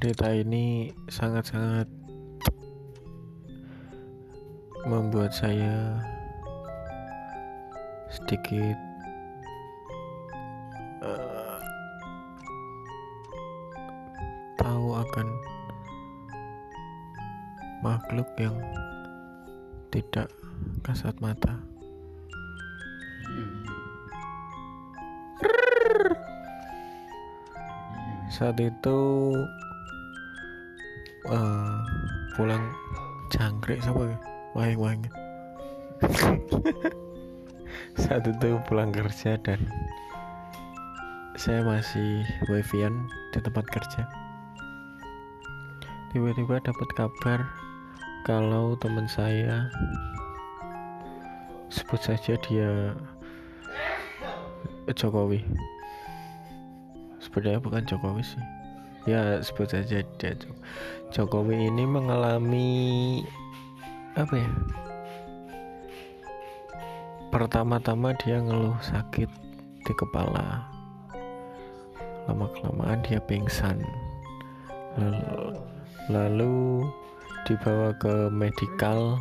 cerita ini sangat-sangat membuat saya sedikit uh, tahu akan makhluk yang tidak kasat mata. Saat itu uh, pulang jangkrik siapa ya? Wahing wahing. Saat itu pulang kerja dan saya masih wifian di tempat kerja. Tiba-tiba dapat kabar kalau teman saya sebut saja dia Jokowi sebenarnya bukan Jokowi sih. Ya sebut saja dia Jokowi ini mengalami apa ya pertama-tama dia ngeluh sakit di kepala. Lama kelamaan dia pingsan. Lalu, lalu dibawa ke medikal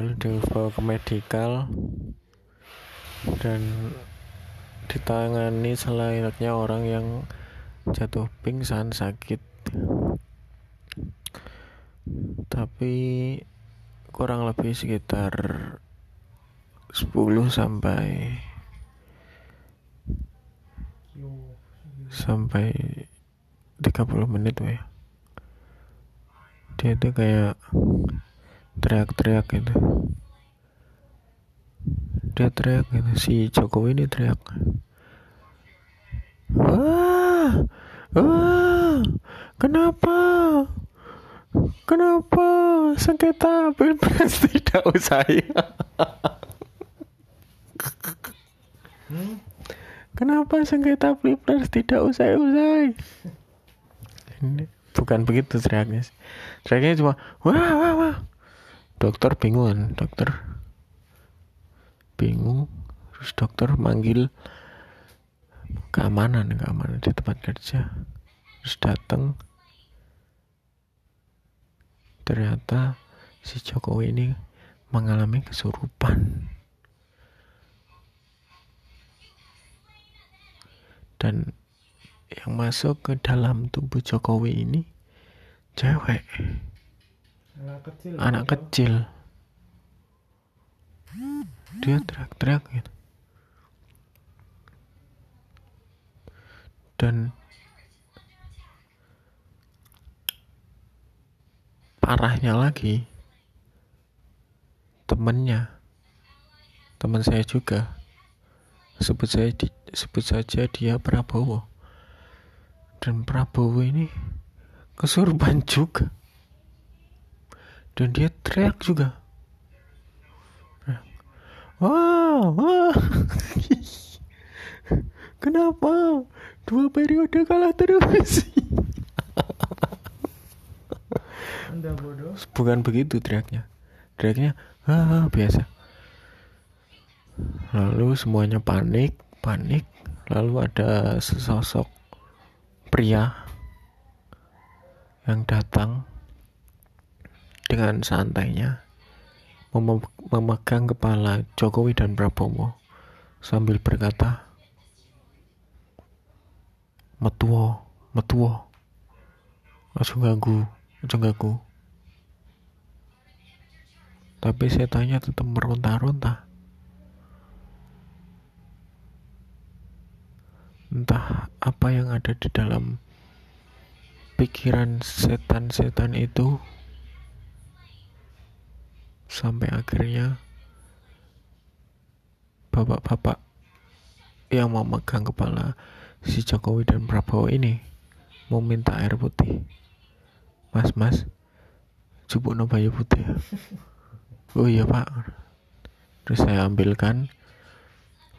lalu dibawa ke medikal dan ditangani selayaknya orang yang jatuh pingsan sakit. Tapi kurang lebih sekitar 10 sampai sampai 30 menit ya dia tuh kayak teriak-teriak gitu. Dia teriak gitu si Jokowi ini teriak. Wah wah kenapa? Kenapa sengketa pilpres tidak usai? Hmm? kenapa sengketa pilpres tidak usai-usai? Bukan begitu teriaknya teriaknya cuma wah wah wah dokter bingung kan dokter? Bingung terus dokter manggil keamanan keamanan di tempat kerja. Terus datang ternyata si Jokowi ini mengalami kesurupan. Dan yang masuk ke dalam tubuh Jokowi ini cewek anak kecil anak kecil. Dia teriak-teriak gitu. Dan parahnya lagi temennya teman saya juga sebut saya di, sebut saja dia Prabowo. Dan Prabowo ini kesurupan juga dan dia teriak juga. Wah wah. Kenapa? Dua periode kalah terus. Anda bodoh. Bukan begitu teriaknya. Teriaknya ah biasa. Lalu semuanya panik panik. Lalu ada sesosok pria yang datang dengan santainya memegang kepala Jokowi dan Prabowo sambil berkata, Metuo, metuo, aja ganggu, aja ganggu. Tapi saya tanya tetap meronta-ronta. Entah apa yang ada di dalam pikiran setan-setan itu sampai akhirnya bapak-bapak yang mau megang kepala si Jokowi dan Prabowo ini mau minta air putih. Mas mas cukup no bayu putih. Oh iya pak. Terus saya ambilkan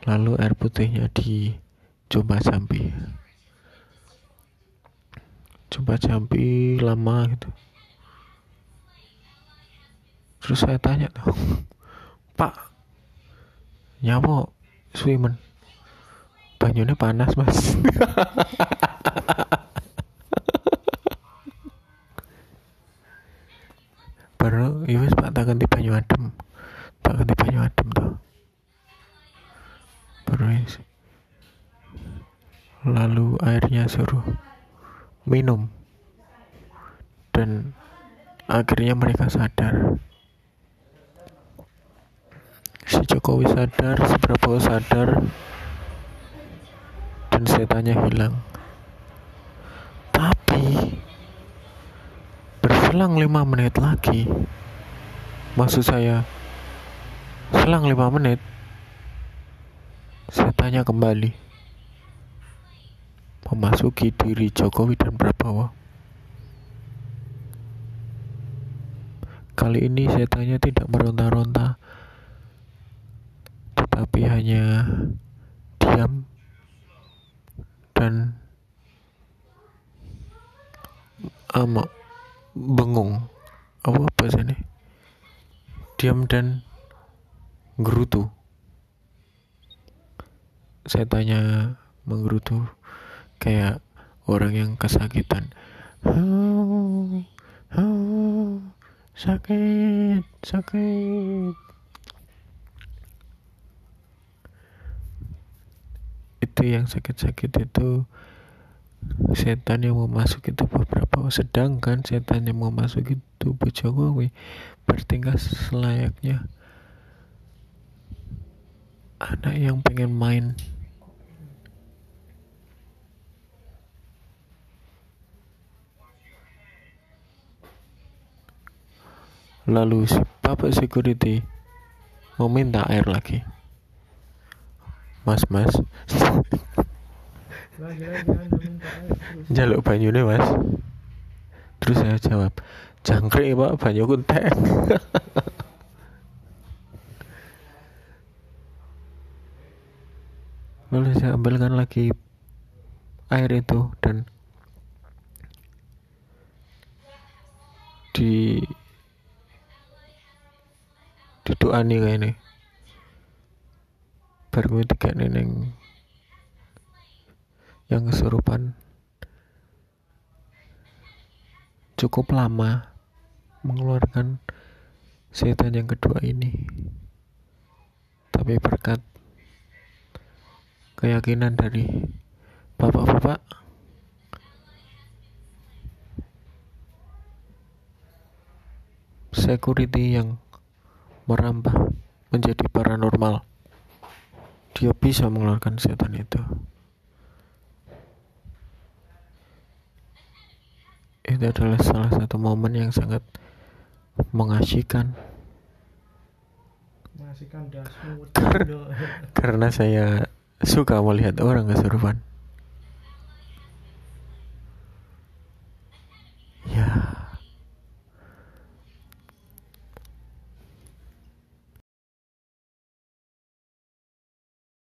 lalu air putihnya dicoba jambi. Coba jambi lama gitu terus saya tanya tuh pak nyapo swimen? Banyunya panas mas. Baru iya pak tak ganti banyu adem. Tak ganti banyu adem tuh. Baru lalu airnya suruh minum. Dan akhirnya mereka sadar si Jokowi sadar seberapa sadar dan setannya hilang tapi berselang lima menit lagi maksud saya selang lima menit setannya kembali memasuki diri Jokowi dan Prabowo. Kali ini setannya tidak meronta-ronta, tetapi hanya diam dan um, bengung. Apa apa sini? Diam dan gerutu. Saya tanya menggerutu kayak orang yang kesakitan sakit sakit itu yang sakit-sakit itu. Setan yang mau masuk itu beberapa sedangkan setan yang mau masuk itu Bu Jokowi. Bertingkah selayaknya. Anak yang pengen main. Lalu si bapak security meminta air lagi. Mas, mas. Jaluk banyu nih mas. Terus saya jawab, jangkrik pak banyu kuntek. Lalu saya ambilkan lagi air itu dan di didoani kayak ini baru tiga neneng yang kesurupan cukup lama mengeluarkan setan yang kedua ini tapi berkat keyakinan dari bapak-bapak security yang merambah menjadi paranormal dia bisa mengeluarkan setan itu. Itu adalah salah satu momen yang sangat mengasihkan. Karena saya suka melihat orang kesurupan. Ya.